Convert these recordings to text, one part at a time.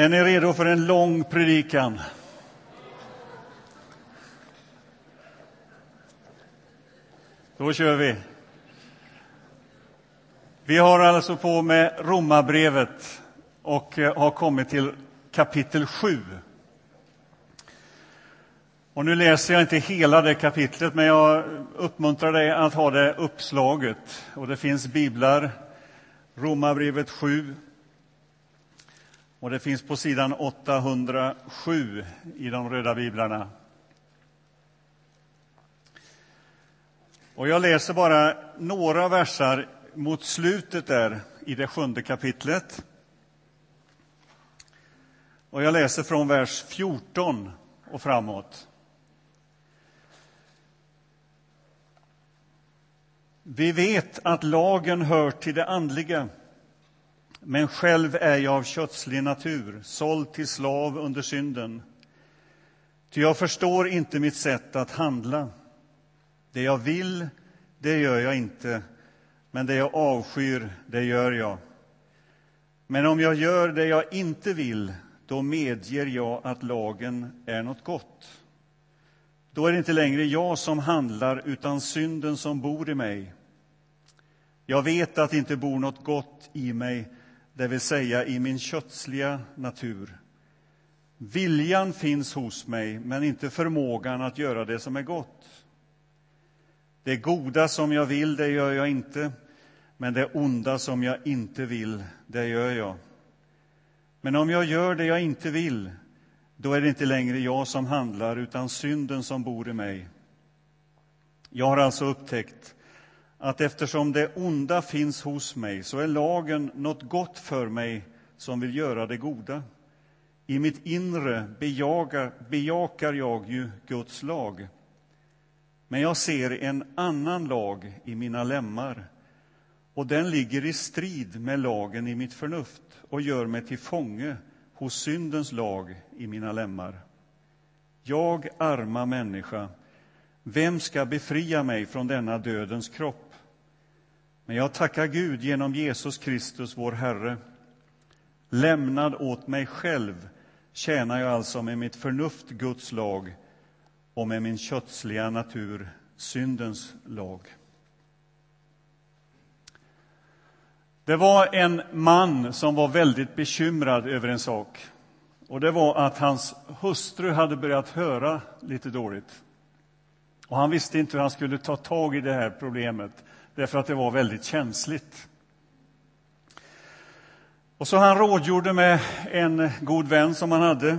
Är ni redo för en lång predikan? Då kör vi. Vi har alltså på med Romarbrevet och eh, har kommit till kapitel 7. Och nu läser jag inte hela det kapitlet, men jag uppmuntrar dig att ha det uppslaget. Och det finns biblar, Romarbrevet 7, och det finns på sidan 807 i de röda biblarna. Och jag läser bara några versar mot slutet där i det sjunde kapitlet. Och jag läser från vers 14 och framåt. Vi vet att lagen hör till det andliga men själv är jag av kötslig natur, såld till slav under synden. Ty jag förstår inte mitt sätt att handla. Det jag vill, det gör jag inte, men det jag avskyr, det gör jag. Men om jag gör det jag inte vill, då medger jag att lagen är något gott. Då är det inte längre jag som handlar, utan synden som bor i mig. Jag vet att det inte bor något gott i mig, det vill säga i min kötsliga natur. Viljan finns hos mig, men inte förmågan att göra det som är gott. Det goda som jag vill, det gör jag inte, men det onda som jag inte vill, det gör jag. Men om jag gör det jag inte vill, då är det inte längre jag som handlar, utan synden som bor i mig. Jag har alltså upptäckt att eftersom det onda finns hos mig så är lagen något gott för mig som vill göra det goda. I mitt inre bejakar, bejakar jag ju Guds lag. Men jag ser en annan lag i mina lemmar och den ligger i strid med lagen i mitt förnuft och gör mig till fånge hos syndens lag i mina lemmar. Jag, arma människa, vem ska befria mig från denna dödens kropp? Men jag tackar Gud genom Jesus Kristus, vår Herre. Lämnad åt mig själv tjänar jag alltså med mitt förnuft Guds lag och med min kötsliga natur syndens lag. Det var en man som var väldigt bekymrad över en sak. Och Det var att hans hustru hade börjat höra lite dåligt. Och Han visste inte hur han skulle ta tag i det här problemet därför att det var väldigt känsligt. Och så han rådgjorde med en god vän som han hade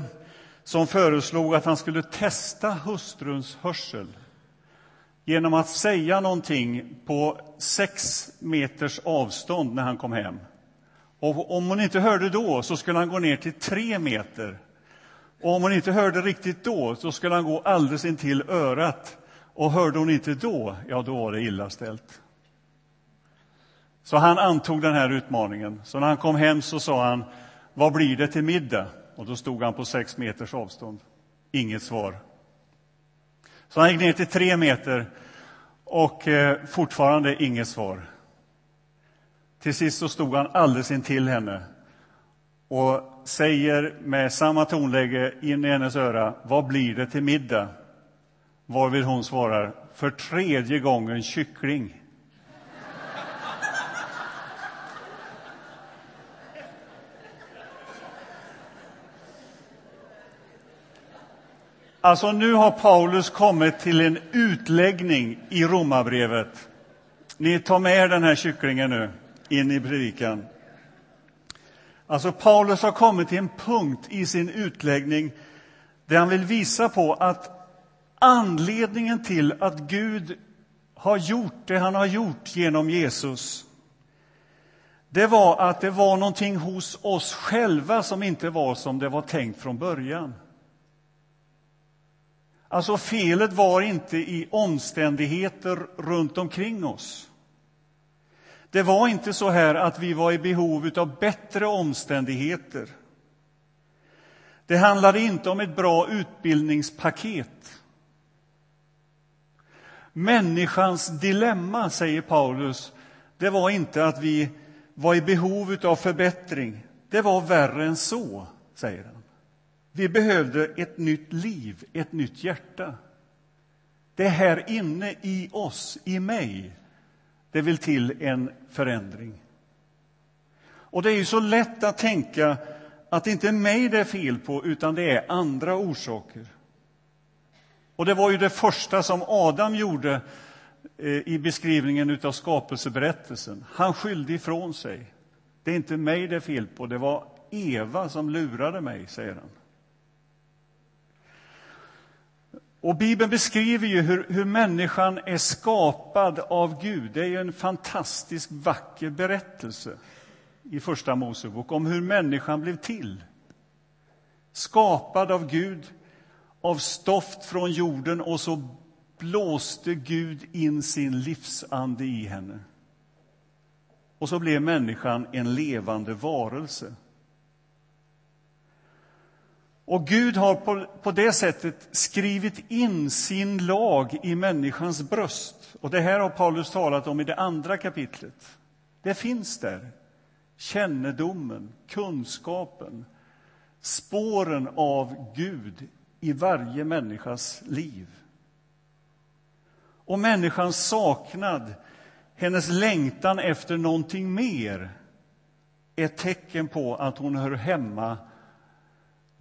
som föreslog att han skulle testa hustruns hörsel genom att säga någonting på sex meters avstånd när han kom hem. Och om hon inte hörde då, så skulle han gå ner till tre meter. Och om hon inte hörde riktigt då, så skulle han gå alldeles intill örat. Och hörde hon inte då, ja, då var det illa ställt. Så han antog den här utmaningen. Så när han kom hem så sa han, vad blir det till middag? Och då stod han på sex meters avstånd. Inget svar. Så han gick ner till tre meter och eh, fortfarande inget svar. Till sist så stod han alldeles intill henne och säger med samma tonläge in i hennes öra, vad blir det till middag? Varvid hon svarar, för tredje gången kyckling. Alltså, nu har Paulus kommit till en utläggning i Romarbrevet. Ni tar med er den här kycklingen nu in i predikan. Alltså, Paulus har kommit till en punkt i sin utläggning där han vill visa på att anledningen till att Gud har gjort det han har gjort genom Jesus det var att det var någonting hos oss själva som inte var som det var tänkt från början. Alltså felet var inte i omständigheter runt omkring oss. Det var inte så här att vi var i behov av bättre omständigheter. Det handlade inte om ett bra utbildningspaket. Människans dilemma, säger Paulus, det var inte att vi var i behov av förbättring. Det var värre än så, säger han. Vi behövde ett nytt liv, ett nytt hjärta. Det är här inne i oss, i mig, det vill till en förändring. Och det är ju så lätt att tänka att det inte är mig det är fel på, utan det är andra orsaker. Och det var ju det första som Adam gjorde eh, i beskrivningen av skapelseberättelsen. Han skyllde ifrån sig. Det är inte mig det är fel på, det var Eva som lurade mig, säger han. Och Bibeln beskriver ju hur, hur människan är skapad av Gud. Det är en fantastiskt vacker berättelse i Första Mosebok om hur människan blev till. Skapad av Gud, av stoft från jorden och så blåste Gud in sin livsande i henne. Och så blev människan en levande varelse. Och Gud har på, på det sättet skrivit in sin lag i människans bröst. Och Det här har Paulus talat om i det andra kapitlet. Det finns där. Kännedomen, kunskapen, spåren av Gud i varje människas liv. Och människans saknad, hennes längtan efter någonting mer är tecken på att hon hör hemma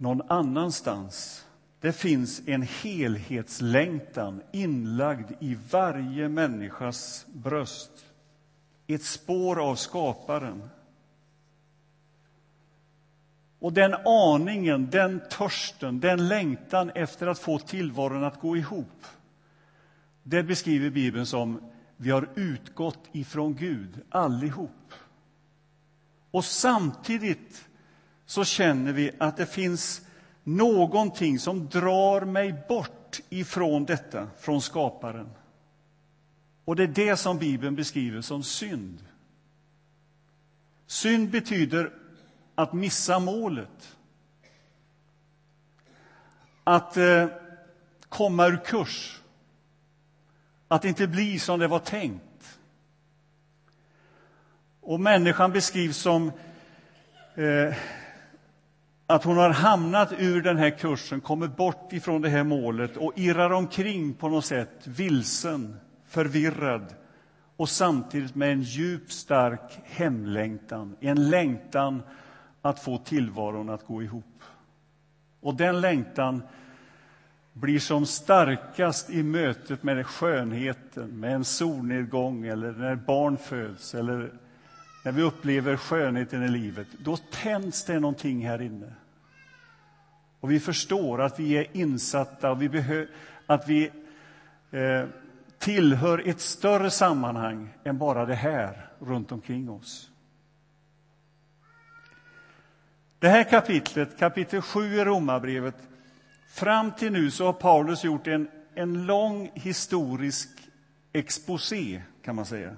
någon annanstans. Det finns en helhetslängtan inlagd i varje människas bröst. Ett spår av skaparen. Och den aningen, den törsten, den längtan efter att få tillvaron att gå ihop det beskriver Bibeln som vi har utgått ifrån Gud, allihop. Och samtidigt så känner vi att det finns någonting som drar mig bort ifrån detta, från skaparen. Och det är det som Bibeln beskriver som synd. Synd betyder att missa målet. Att eh, komma ur kurs. Att inte bli som det var tänkt. Och människan beskrivs som eh, att hon har hamnat ur den här kursen, kommit bort ifrån det här målet och irrar omkring på något sätt, vilsen, förvirrad och samtidigt med en djup, stark hemlängtan, en längtan att få tillvaron att gå ihop. Och den längtan blir som starkast i mötet med skönheten, med en solnedgång eller när barn föds eller när vi upplever skönheten i livet. Då tänds det någonting här inne. Och vi förstår att vi är insatta och vi att vi eh, tillhör ett större sammanhang än bara det här runt omkring oss. Det här kapitlet, kapitel 7 i Romarbrevet, fram till nu så har Paulus gjort en, en lång historisk exposé, kan man säga.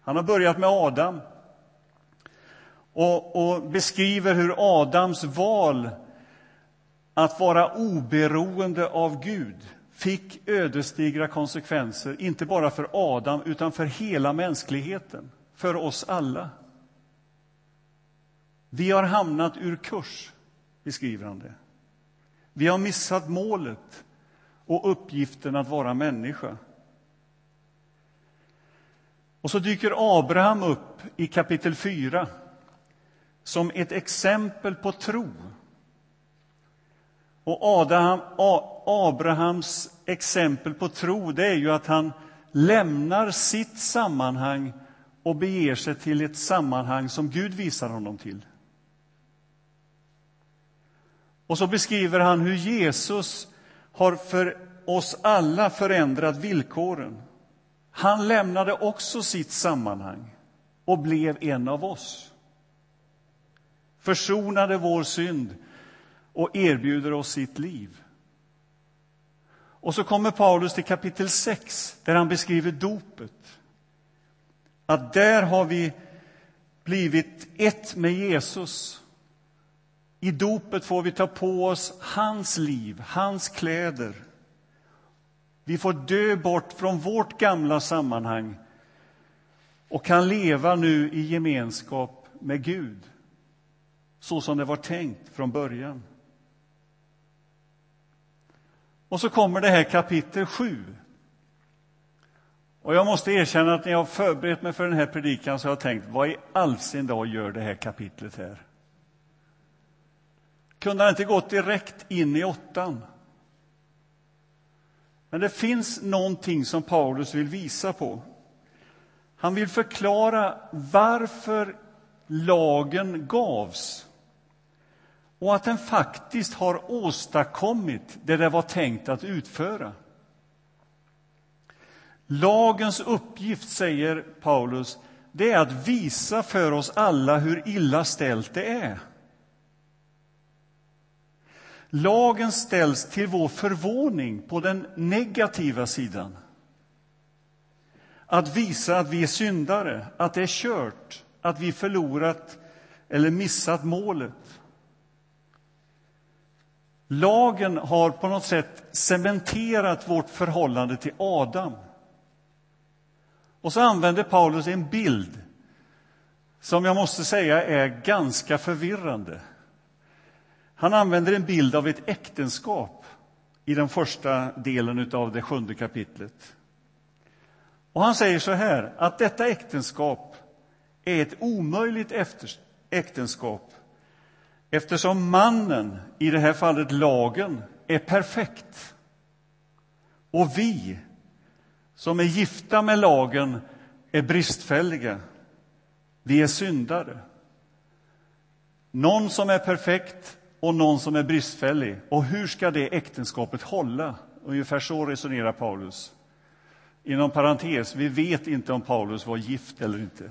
Han har börjat med Adam och, och beskriver hur Adams val att vara oberoende av Gud fick ödesdigra konsekvenser, inte bara för Adam utan för hela mänskligheten, för oss alla. Vi har hamnat ur kurs, beskriver han det. Vi har missat målet och uppgiften att vara människa. Och så dyker Abraham upp i kapitel 4 som ett exempel på tro. Och Adam, Abrahams exempel på tro det är ju att han lämnar sitt sammanhang och beger sig till ett sammanhang som Gud visar honom till. Och så beskriver han hur Jesus har för oss alla förändrat villkoren. Han lämnade också sitt sammanhang och blev en av oss. Försonade vår synd och erbjuder oss sitt liv. Och så kommer Paulus till kapitel 6, där han beskriver dopet. Att där har vi blivit ett med Jesus. I dopet får vi ta på oss hans liv, hans kläder. Vi får dö bort från vårt gamla sammanhang och kan leva nu i gemenskap med Gud. så som det var tänkt från början. Och så kommer det här kapitel 7. Och jag måste erkänna att när jag har förberett mig för den här predikan så har jag tänkt, vad i all sin dag gör det här kapitlet här? Kunde han inte gått direkt in i åttan? Men det finns någonting som Paulus vill visa på. Han vill förklara varför lagen gavs och att den faktiskt har åstadkommit det det var tänkt att utföra. Lagens uppgift, säger Paulus, det är att visa för oss alla hur illa ställt det är. Lagen ställs till vår förvåning på den negativa sidan. Att visa att vi är syndare, att det är kört, att vi förlorat eller missat målet. Lagen har på något sätt cementerat vårt förhållande till Adam. Och så använder Paulus en bild som jag måste säga är ganska förvirrande. Han använder en bild av ett äktenskap i den första delen av det sjunde kapitlet. Och han säger så här, att detta äktenskap är ett omöjligt äktenskap eftersom mannen, i det här fallet lagen, är perfekt. Och vi, som är gifta med lagen, är bristfälliga. Vi är syndare. Någon som är perfekt och någon som är bristfällig. Och hur ska det äktenskapet hålla? Ungefär så resonerar Paulus. Inom parentes, vi vet inte om Paulus var gift eller inte.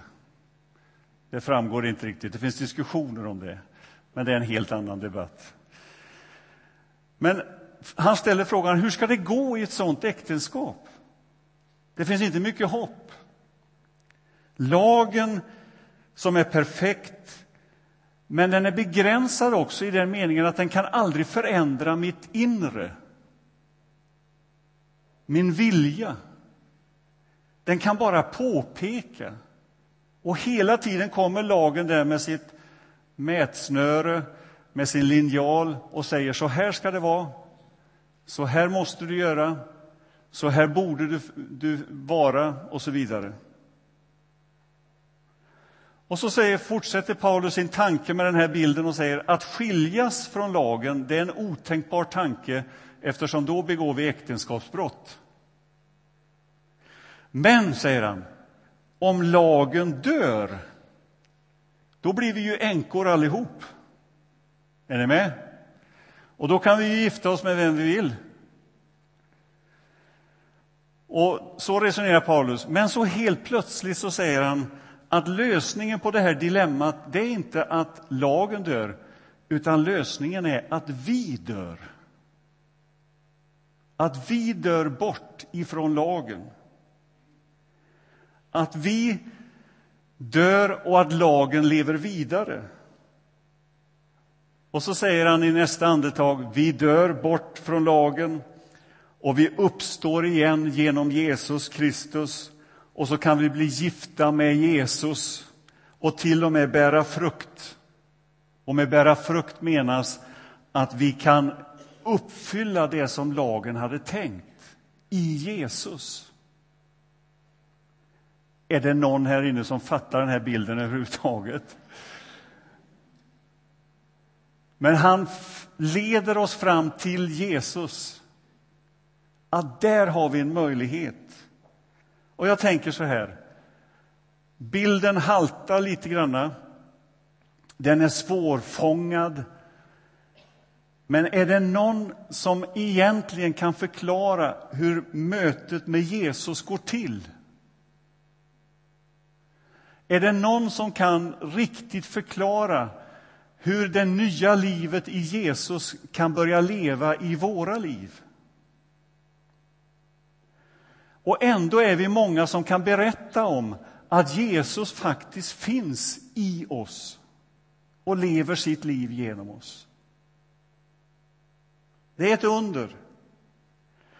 Det framgår inte riktigt. Det finns diskussioner om det, men det är en helt annan debatt. Men han ställer frågan, hur ska det gå i ett sånt äktenskap? Det finns inte mycket hopp. Lagen, som är perfekt, men den är begränsad också i den meningen att den kan aldrig förändra mitt inre, min vilja. Den kan bara påpeka. Och hela tiden kommer lagen där med sitt mätsnöre, med sin linjal och säger så här ska det vara, så här måste du göra, så här borde du, du vara och så vidare. Och så säger, fortsätter Paulus sin tanke med den här bilden och säger att skiljas från lagen, det är en otänkbar tanke eftersom då begår vi äktenskapsbrott. Men, säger han, om lagen dör, då blir vi ju änkor allihop. Är ni med? Och då kan vi ju gifta oss med vem vi vill. Och så resonerar Paulus. Men så helt plötsligt så säger han att lösningen på det här dilemmat, det är inte att lagen dör, utan lösningen är att vi dör. Att vi dör bort ifrån lagen. Att vi dör och att lagen lever vidare. Och så säger han i nästa andetag, vi dör bort från lagen och vi uppstår igen genom Jesus Kristus och så kan vi bli gifta med Jesus och till och med bära frukt. Och med bära frukt menas att vi kan uppfylla det som lagen hade tänkt i Jesus. Är det någon här inne som fattar den här bilden överhuvudtaget? Men han leder oss fram till Jesus. Att där har vi en möjlighet. Och jag tänker så här. Bilden haltar lite grann. Den är svårfångad. Men är det någon som egentligen kan förklara hur mötet med Jesus går till? Är det någon som kan riktigt förklara hur det nya livet i Jesus kan börja leva i våra liv? Och ändå är vi många som kan berätta om att Jesus faktiskt finns i oss och lever sitt liv genom oss. Det är ett under.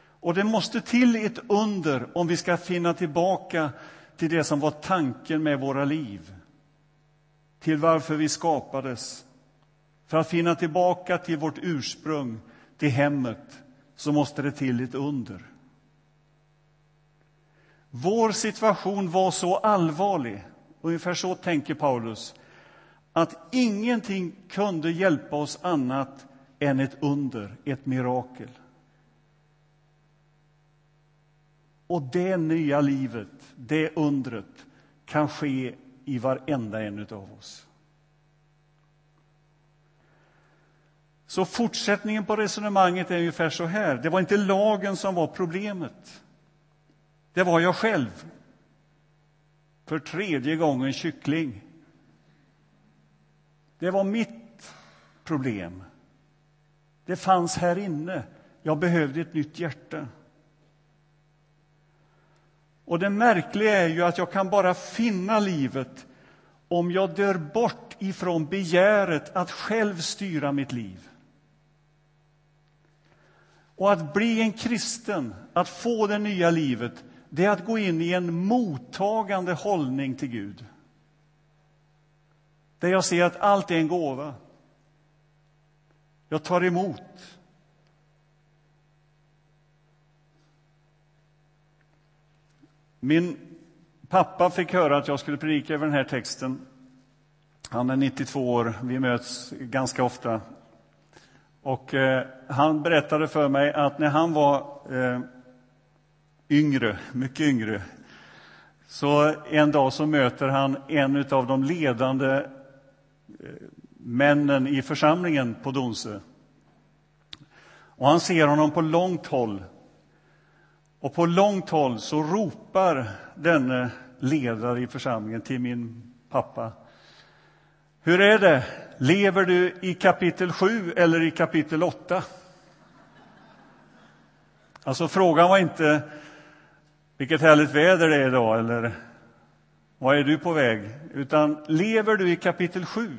Och det måste till ett under om vi ska finna tillbaka till det som var tanken med våra liv. Till varför vi skapades För att finna tillbaka till vårt ursprung, till hemmet, så måste det till ett under. Vår situation var så allvarlig, ungefär så tänker Paulus, att ingenting kunde hjälpa oss annat än ett under, ett mirakel. Och det nya livet, det undret, kan ske i varenda en av oss. Så fortsättningen på resonemanget är ungefär så här. Det var inte lagen som var problemet. Det var jag själv. För tredje gången kyckling. Det var mitt problem. Det fanns här inne. Jag behövde ett nytt hjärta. Och det märkliga är ju att jag kan bara finna livet om jag dör bort ifrån begäret att själv styra mitt liv. Och att bli en kristen, att få det nya livet, det är att gå in i en mottagande hållning till Gud. Där jag ser att allt är en gåva. Jag tar emot. Min pappa fick höra att jag skulle predika över den här texten. Han är 92 år, vi möts ganska ofta. Och eh, han berättade för mig att när han var eh, yngre, mycket yngre, så en dag så möter han en av de ledande eh, männen i församlingen på Donsö. Och han ser honom på långt håll. Och på långt håll så ropar denne ledare i församlingen till min pappa. Hur är det? Lever du i kapitel 7 eller i kapitel 8? Alltså, frågan var inte vilket härligt väder det är idag eller var är du på väg? Utan lever du i kapitel 7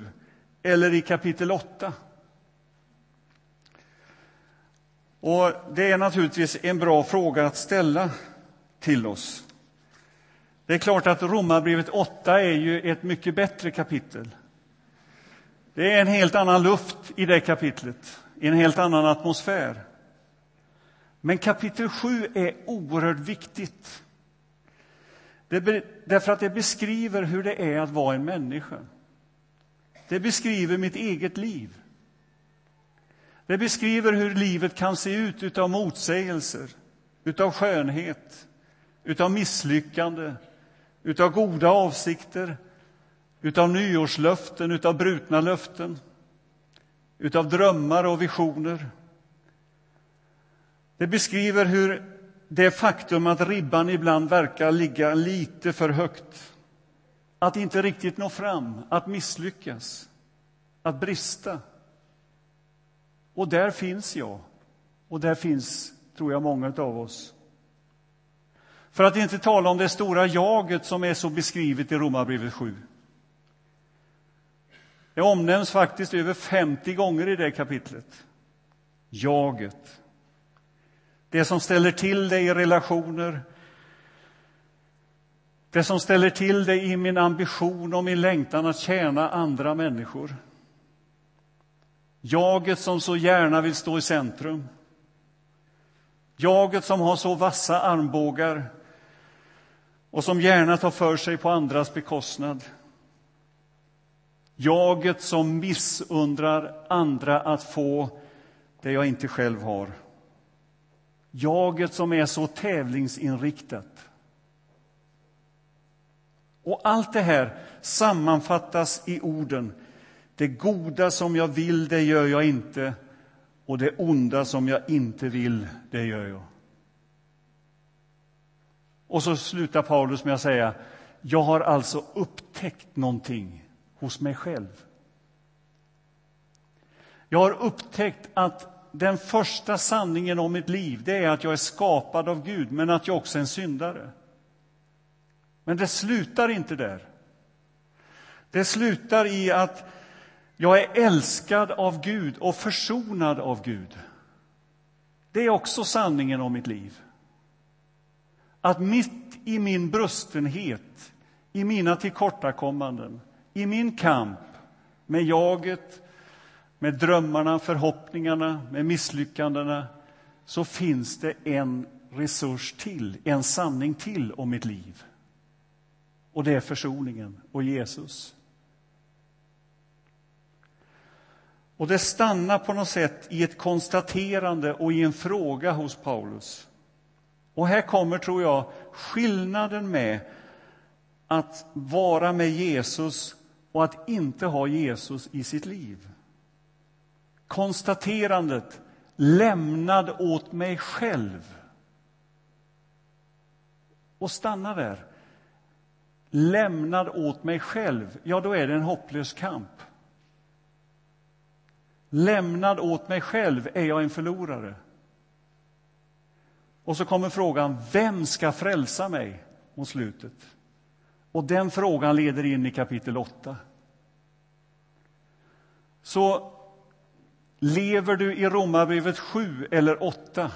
eller i kapitel 8? Och Det är naturligtvis en bra fråga att ställa till oss. Det är klart att Romarbrevet 8 är ju ett mycket bättre kapitel. Det är en helt annan luft i det kapitlet, en helt annan atmosfär. Men kapitel 7 är oerhört viktigt. Det, därför att det beskriver hur det är att vara en människa. Det beskriver mitt eget liv. Det beskriver hur livet kan se ut utav motsägelser, utav skönhet, utav misslyckande, utav goda avsikter, utav nyårslöften, utav brutna löften, utav drömmar och visioner. Det beskriver hur det faktum att ribban ibland verkar ligga lite för högt, att inte riktigt nå fram, att misslyckas, att brista. Och där finns jag, och där finns, tror jag, många av oss. För att inte tala om det stora jaget som är så beskrivet i Romarbrevet 7. Det omnämns faktiskt över 50 gånger i det kapitlet. Jaget. Det som ställer till det i relationer. Det som ställer till det i min ambition och min längtan att tjäna andra människor. Jaget som så gärna vill stå i centrum. Jaget som har så vassa armbågar och som gärna tar för sig på andras bekostnad. Jaget som missundrar andra att få det jag inte själv har. Jaget som är så tävlingsinriktat. Och allt det här sammanfattas i orden det goda som jag vill, det gör jag inte och det onda som jag inte vill, det gör jag. Och så slutar Paulus med att säga Jag har alltså upptäckt någonting hos mig själv. Jag har upptäckt att den första sanningen om mitt liv det är att jag är skapad av Gud, men att jag också är en syndare. Men det slutar inte där. Det slutar i att jag är älskad av Gud och försonad av Gud. Det är också sanningen om mitt liv. Att mitt i min brustenhet, i mina tillkortakommanden i min kamp med jaget, med drömmarna, förhoppningarna, med misslyckandena, så finns det en resurs till, en sanning till om mitt liv. Och det är försoningen och Jesus. Och det stannar på något sätt i ett konstaterande och i en fråga hos Paulus. Och här kommer, tror jag, skillnaden med att vara med Jesus och att inte ha Jesus i sitt liv. Konstaterandet lämnad åt mig själv. Och stanna där. Lämnad åt mig själv, ja, då är det en hopplös kamp. Lämnad åt mig själv är jag en förlorare. Och så kommer frågan, vem ska frälsa mig? Mot slutet. Och den frågan leder in i kapitel 8. Så lever du i Romarbrevet 7 eller 8?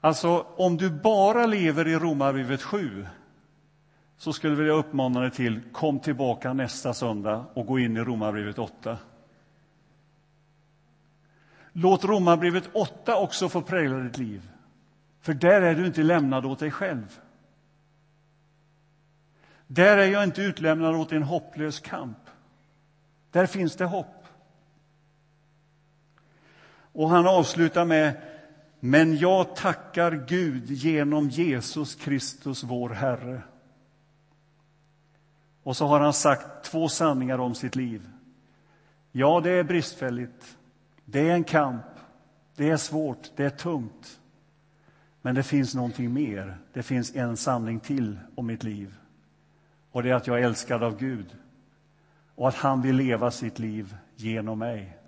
Alltså, om du bara lever i Romarbrevet 7 så skulle jag vilja uppmana dig till kom tillbaka nästa söndag och gå in i Romarbrevet 8. Låt Romarbrevet 8 också få prägla ditt liv, för där är du inte lämnad åt dig själv. Där är jag inte utlämnad åt en hopplös kamp. Där finns det hopp. Och han avslutar med Men jag tackar Gud genom Jesus Kristus, vår Herre. Och så har han sagt två sanningar om sitt liv. Ja, det är bristfälligt. Det är en kamp. Det är svårt. Det är tungt. Men det finns någonting mer. Det finns en sanning till om mitt liv. Och det är att jag är älskad av Gud och att han vill leva sitt liv genom mig.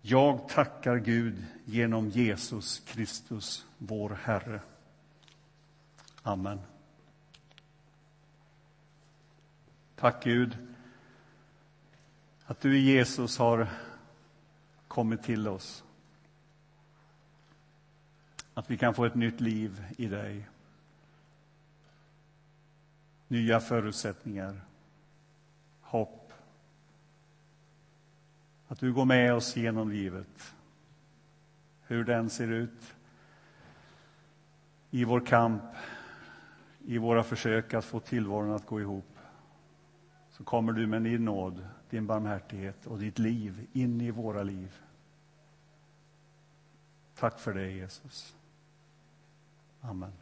Jag tackar Gud genom Jesus Kristus, vår Herre. Amen. Tack Gud att du i Jesus har kommit till oss. Att vi kan få ett nytt liv i dig nya förutsättningar, hopp. Att du går med oss genom livet, hur den ser ut i vår kamp, i våra försök att få tillvaron att gå ihop. Så kommer du med din nåd, din barmhärtighet och ditt liv in i våra liv. Tack för det, Jesus. Amen.